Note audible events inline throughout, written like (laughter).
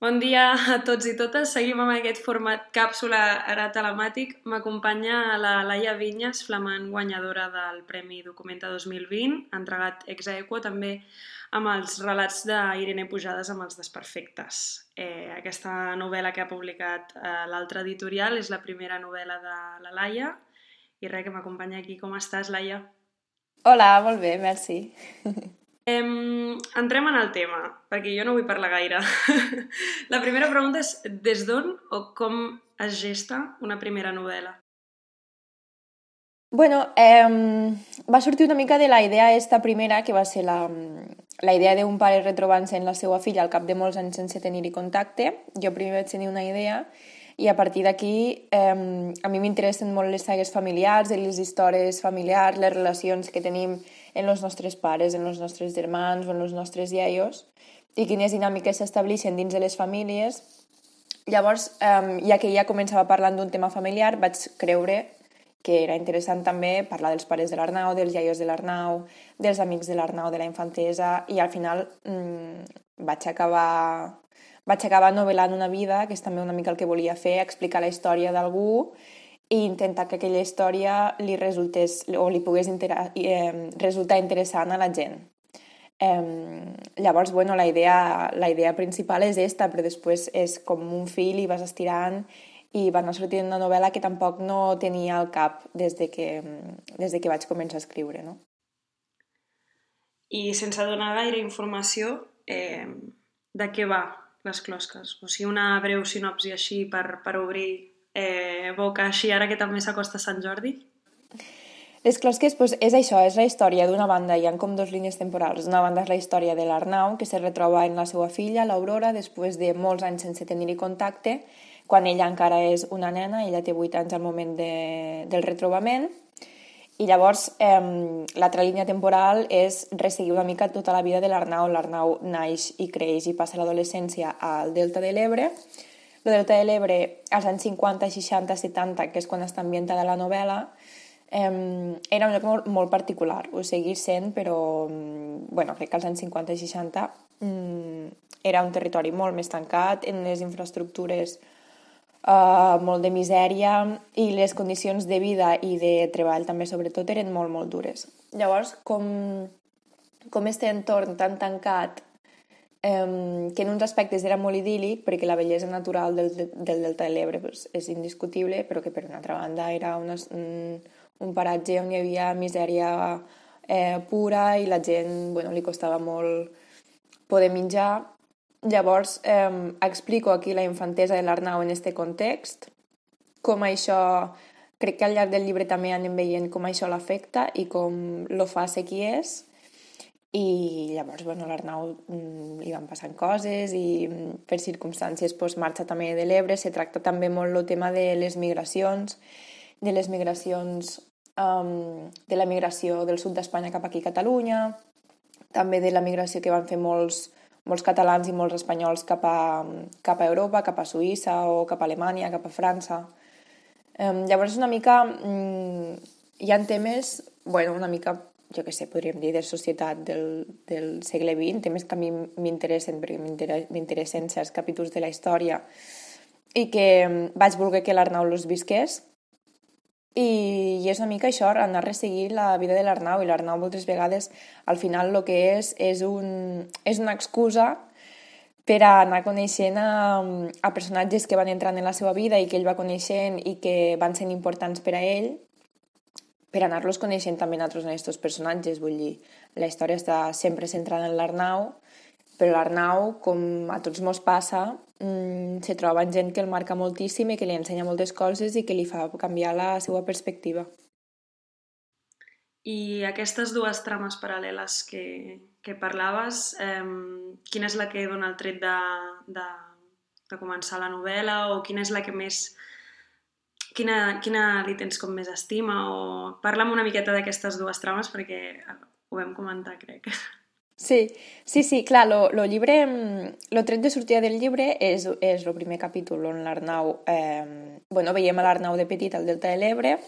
Bon dia a tots i totes. Seguim amb aquest format càpsula ara telemàtic. M'acompanya la Laia Vinyes, flamant guanyadora del Premi Documenta 2020, entregat ex aequo també amb els relats d'Irene Pujades amb els desperfectes. Eh, aquesta novel·la que ha publicat eh, l'altre editorial és la primera novel·la de la Laia i res, que m'acompanya aquí. Com estàs, Laia? Hola, molt bé, merci. (laughs) Em, entrem en el tema, perquè jo no vull parlar gaire. (laughs) la primera pregunta és des d'on o com es gesta una primera novel·la? Bueno, eh, va sortir una mica de la idea esta primera, que va ser la, la idea d'un pare retrobant-se en la seva filla al cap de molts anys sense tenir-hi contacte. Jo primer vaig tenir una idea i a partir d'aquí eh, a mi m'interessen molt les sagues familiars, les històries familiars, les relacions que tenim en els nostres pares, en els nostres germans o en els nostres iaios i quines dinàmiques s'estableixen dins de les famílies. Llavors, eh, ja que ja començava parlant d'un tema familiar, vaig creure que era interessant també parlar dels pares de l'Arnau, dels iaios de l'Arnau, dels amics de l'Arnau de la infantesa i al final mmm, vaig acabar vaig acabar novel·lant una vida, que és també una mica el que volia fer, explicar la història d'algú i intentar que aquella història li resultés o li pogués eh, resultar interessant a la gent. Eh, llavors, bueno, la idea, la idea principal és esta, però després és com un fil i vas estirant i va anar sortint una novel·la que tampoc no tenia al cap des de que, des de que vaig començar a escriure, no? I sense donar gaire informació, eh, de què va les closques. O sigui, una breu sinopsi així per, per obrir eh, boca així ara que també s'acosta Sant Jordi. Les closques pues, és això, és la història d'una banda, hi ha com dos línies temporals. Una banda és la història de l'Arnau, que se retroba en la seva filla, l'Aurora, després de molts anys sense tenir-hi contacte, quan ella encara és una nena, ella té 8 anys al moment de, del retrobament, i llavors, eh, l'altra línia temporal és resseguir una mica tota la vida de l'Arnau. L'Arnau naix i creix i passa l'adolescència al Delta de l'Ebre. El Delta de l'Ebre, als anys 50, 60, 70, que és quan està ambientada la novel·la, eh, era un lloc molt, molt particular. Ho seguís sent, però bueno, crec que als anys 50 i 60 mm, era un territori molt més tancat, en les infraestructures uh, molt de misèria i les condicions de vida i de treball també sobretot eren molt, molt dures. Llavors, com, com este entorn tan tancat um, que en uns aspectes era molt idíl·lic perquè la bellesa natural del, del Delta de l'Ebre pues, és indiscutible, però que per una altra banda era una, un, un paratge on hi havia misèria eh, pura i la gent bueno, li costava molt poder menjar. Llavors, eh, explico aquí la infantesa de l'Arnau en este context, com això, crec que al llarg del llibre també anem veient com això l'afecta i com lo fa ser qui és, i llavors, bueno, l'Arnau mm, li van passant coses i mm, per circumstàncies pues, marxa també de l'Ebre, se tracta també molt el tema de les migracions, de les migracions, um, de la migració del sud d'Espanya cap aquí a Catalunya, també de la migració que van fer molts molts catalans i molts espanyols cap a, cap a Europa, cap a Suïssa o cap a Alemanya, cap a França. Um, llavors, una mica... Um, hi ha temes, bueno, una mica, jo què sé, podríem dir, de societat del, del segle XX, temes que a mi m'interessen, perquè m'interessen certs capítols de la història. I que vaig voler que l'Arnau los visqués. I, i és una mica això, anar resseguir la vida de l'Arnau, i l'Arnau moltes vegades al final el que és és, un, és una excusa per a anar coneixent a, a personatges que van entrant en la seva vida i que ell va coneixent i que van sent importants per a ell, per anar-los coneixent també altres aquests personatges. Vull dir, la història està sempre centrada en l'Arnau, però l'Arnau, com a tots mos passa, mmm, se troba en gent que el marca moltíssim i que li ensenya moltes coses i que li fa canviar la seva perspectiva. I aquestes dues trames paral·leles que, que parlaves, eh, quina és la que dona el tret de, de, de començar la novel·la o quina és la que més... Quina, quina li tens com més estima? O parla'm una miqueta d'aquestes dues trames perquè ho vam comentar, crec. Sí, sí, sí, clar, lo, lo llibre, mm, lo tret de sortida del llibre és, és el primer capítol on l'Arnau, eh, bueno, veiem a l'Arnau de petit al Delta de l'Ebre,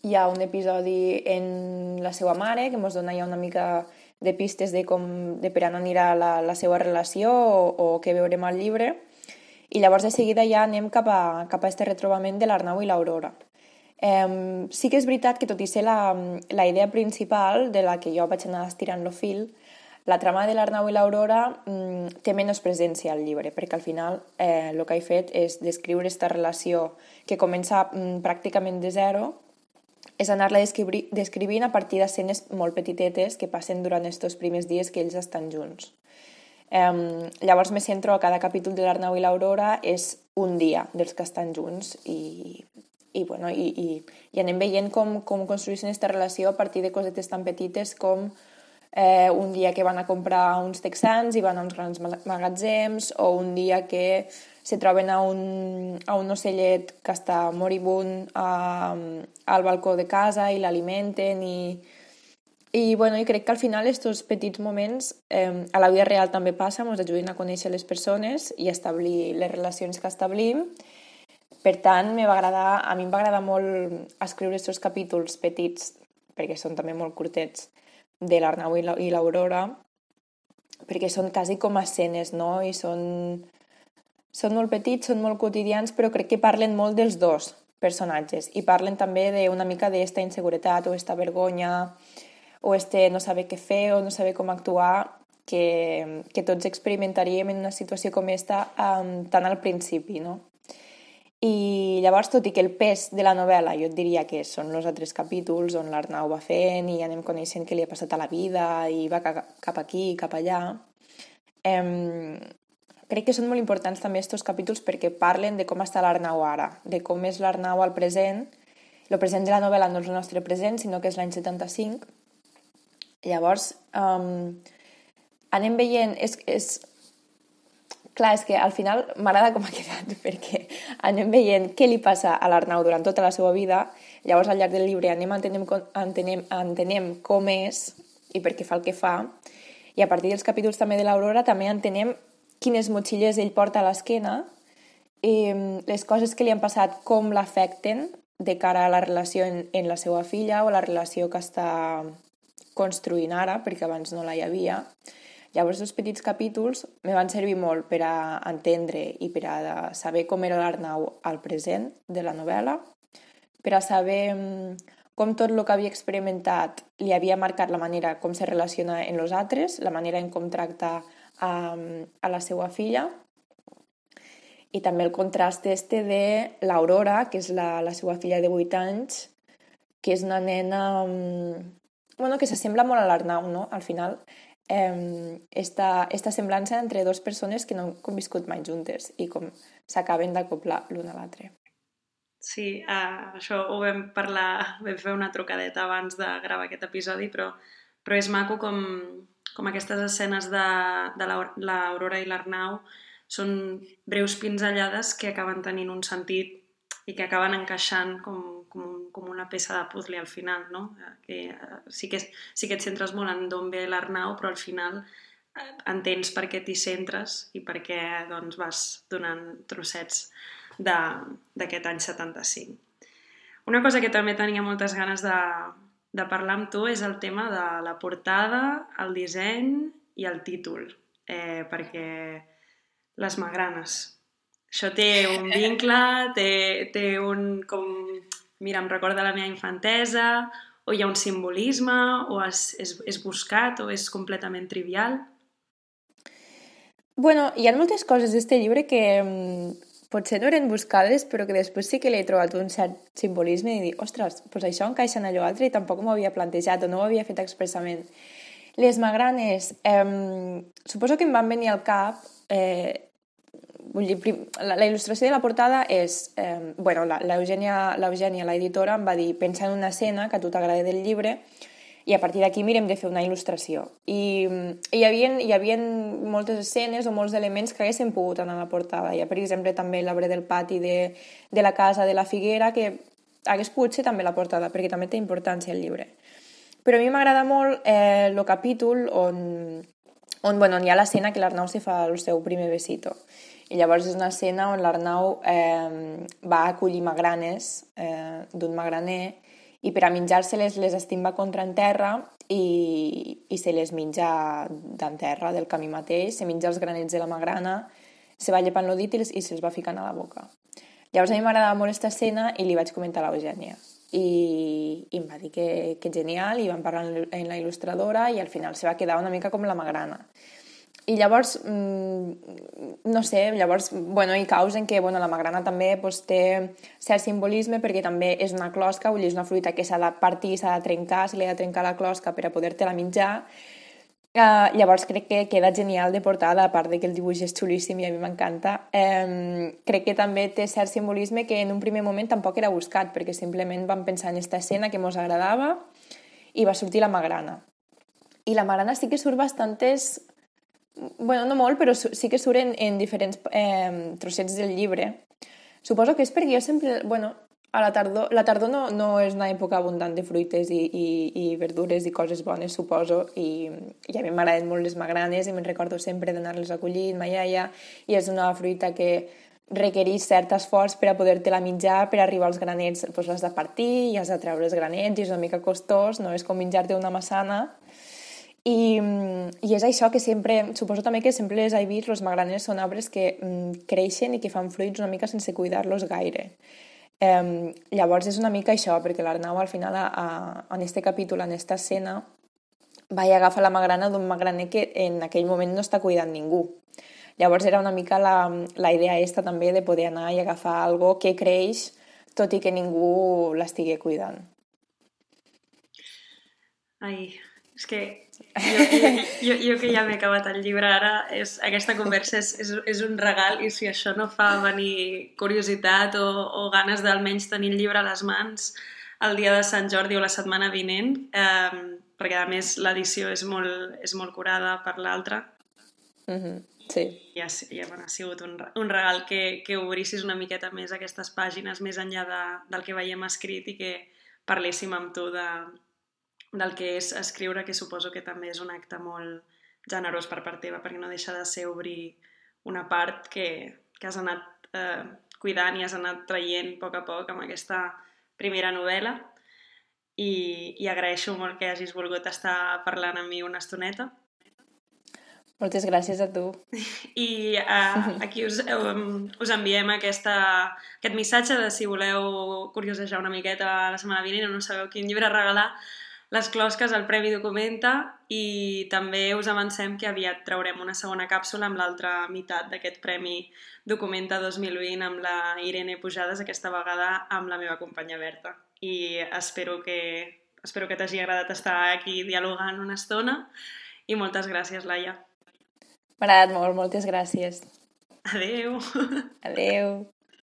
hi ha un episodi en la seva mare que ens dona ja una mica de pistes de com de per on anirà la, la seva relació o, o què veurem al llibre I llavors de seguida ja anem cap a, cap a este retrobament de l'Arnau i l'Aurora. Eh, sí que és veritat que tot i ser la, la idea principal de la que jo vaig anar estirant el fil, la trama de l'Arnau i l'Aurora mm, té menys presència al llibre, perquè al final eh, que he fet és descriure aquesta relació que comença mm, pràcticament de zero, és anar-la descrivint a partir d'escenes molt petitetes que passen durant aquests primers dies que ells estan junts. Eh, llavors me centro a cada capítol de l'Arnau i l'Aurora és un dia dels que estan junts i, i, bueno, i, i, i anem veient com, com construeixen aquesta relació a partir de cosetes tan petites com eh, un dia que van a comprar uns texans i van a uns grans magatzems, o un dia que se troben a un, a un ocellet que està moribund a, al balcó de casa i l'alimenten i, i, bueno, i crec que al final aquests petits moments eh, a la vida real també passa, ens ajuden a conèixer les persones i establir les relacions que establim. Per tant, va agradar, a mi em va agradar molt escriure aquests capítols petits, perquè són també molt curtets, de l'Arnau i l'Aurora, perquè són quasi com escenes, no? I són, són molt petits, són molt quotidians, però crec que parlen molt dels dos personatges i parlen també d'una mica d'esta inseguretat o esta vergonya o este no saber què fer o no saber com actuar que, que tots experimentaríem en una situació com esta um, tan al principi, no? I llavors, tot i que el pes de la novel·la jo et diria que són els altres capítols on l'Arnau va fent i anem coneixent què li ha passat a la vida i va cap aquí, cap allà, em... crec que són molt importants també aquests capítols perquè parlen de com està l'Arnau ara, de com és l'Arnau al present. El present de la novel·la no és el nostre present, sinó que és l'any 75. Llavors, um, anem veient... És, és, Clar, és que al final m'agrada com ha quedat, (laughs) perquè anem veient què li passa a l'Arnau durant tota la seva vida, llavors al llarg del llibre anem entenem, entenem, entenem com és i per què fa el que fa, i a partir dels capítols també de l'Aurora també entenem quines motxilles ell porta a l'esquena, les coses que li han passat, com l'afecten de cara a la relació en, en la seva filla o la relació que està construint ara, perquè abans no la hi havia, Llavors, els petits capítols me van servir molt per a entendre i per a saber com era l'Arnau al present de la novel·la, per a saber mm, com tot el que havia experimentat li havia marcat la manera com se relaciona en els altres, la manera en com tracta a, a la seva filla, i també el contrast este de l'Aurora, que és la, la seva filla de 8 anys, que és una nena mm, bueno, que s'assembla molt a l'Arnau, no? Al final eh, esta, esta semblança entre dues persones que no han conviscut mai juntes i com s'acaben d'acoplar l'una a l'altre. Sí, uh, això ho vam parlar, vam fer una trucadeta abans de gravar aquest episodi, però, però és maco com, com aquestes escenes de, de l'Aurora i l'Arnau són breus pinzellades que acaben tenint un sentit i que acaben encaixant com, com, una peça de puzzle al final, no? Que eh, sí que, sí que et centres molt en d'on ve l'Arnau, però al final eh, entens per què t'hi centres i per què doncs, vas donant trossets d'aquest any 75. Una cosa que també tenia moltes ganes de, de parlar amb tu és el tema de la portada, el disseny i el títol, eh, perquè les magranes, això té un vincle, té, té un... com, mira, em recorda la meva infantesa, o hi ha un simbolisme, o és, és, és buscat, o és completament trivial. Bueno, hi ha moltes coses d'aquest llibre que mm, potser no eren buscades, però que després sí que l'he trobat un cert simbolisme i dir, ostres, doncs això encaixa en allò altre i tampoc m'ho havia plantejat o no ho havia fet expressament. Les magranes, eh, suposo que em van venir al cap eh, vull dir, la, la il·lustració de la portada és... Eh, bueno, l'Eugènia, l'editora, em va dir pensa en una escena que a tu t'agrada del llibre i a partir d'aquí mirem de fer una il·lustració. I, i hi, havia, hi havia moltes escenes o molts elements que haguessin pogut anar a la portada. Hi ha, per exemple, també l'arbre del pati de, de la casa de la Figuera, que hagués pogut ser també la portada, perquè també té importància el llibre. Però a mi m'agrada molt eh, capítol on, on, bueno, on hi ha l'escena que l'Arnau se fa el seu primer besito. I llavors és una escena on l'Arnau eh, va acollir magranes eh, d'un magraner i per a menjar-se-les les estimba contra en terra i, i se les menja d'en terra, del camí mateix, se menja els granets de la magrana se va llepant el dit i, i se'ls va ficant a la boca. Llavors a mi m'agradava molt aquesta escena i li vaig comentar a l'Eugènia. I, i em va dir que, que genial, i vam parlar en la il·lustradora i al final se va quedar una mica com la magrana. I llavors, mmm, no sé, llavors, bueno, hi causen que bueno, la magrana també pues, té cert simbolisme perquè també és una closca, vull dir, és una fruita que s'ha de partir, s'ha de trencar, se li ha de trencar la closca per a poder-te-la menjar, Uh, llavors crec que queda genial de portada, a part de que el dibuix és xulíssim i a mi m'encanta. Um, crec que també té cert simbolisme que en un primer moment tampoc era buscat, perquè simplement vam pensar en aquesta escena que ens agradava i va sortir la magrana. I la magrana sí que surt bastantes... bueno, no molt, però sí que surt en, en diferents eh, trossets del llibre. Suposo que és perquè jo sempre... Bueno, a la tardor, la tardor no, no és una època abundant de fruites i, i, i verdures i coses bones, suposo, i, i a mi m'agraden molt les magranes i me'n recordo sempre d'anar-les a collir ma iaia, i és una fruita que requereix cert esforç per a poder-te-la menjar, per arribar als granets doncs l'has de partir i has de treure els granets i és una mica costós, no és com menjar-te una massana, i, I és això que sempre, suposo també que sempre les he vist, els magranes són arbres que mm, creixen i que fan fruits una mica sense cuidar-los gaire. Eh, llavors és una mica això, perquè l'Arnau al final, a, a, en este capítol, en esta escena, va i agafa la magrana d'un magraner que en aquell moment no està cuidant ningú. Llavors era una mica la, la idea esta també de poder anar i agafar algo que creix tot i que ningú l'estigui cuidant. Ai, és que jo, jo, jo que ja m'he acabat el llibre ara, és, aquesta conversa és, és, és un regal i si això no fa venir curiositat o, o ganes d'almenys tenir el llibre a les mans el dia de Sant Jordi o la setmana vinent, eh, perquè a més l'edició és, molt, és molt curada per l'altra. Mm -hmm. Sí. I ha, ja, bueno, ha sigut un, un regal que, que obrissis una miqueta més aquestes pàgines més enllà de, del que veiem escrit i que parléssim amb tu de, del que és escriure, que suposo que també és un acte molt generós per part teva, perquè no deixa de ser obrir una part que, que has anat eh, cuidant i has anat traient a poc a poc amb aquesta primera novel·la i, i agraeixo molt que hagis volgut estar parlant amb mi una estoneta. Moltes gràcies a tu. I uh, aquí us, um, us enviem aquesta, aquest missatge de si voleu curiosejar una miqueta la setmana vinent o no sabeu quin llibre regalar, les closques al Premi Documenta i també us avancem que aviat traurem una segona càpsula amb l'altra meitat d'aquest Premi Documenta 2020 amb la Irene Pujades, aquesta vegada amb la meva companya Berta. I espero que, espero que t'hagi agradat estar aquí dialogant una estona i moltes gràcies, Laia. M'ha agradat molt, moltes gràcies. Adeu. Adeu.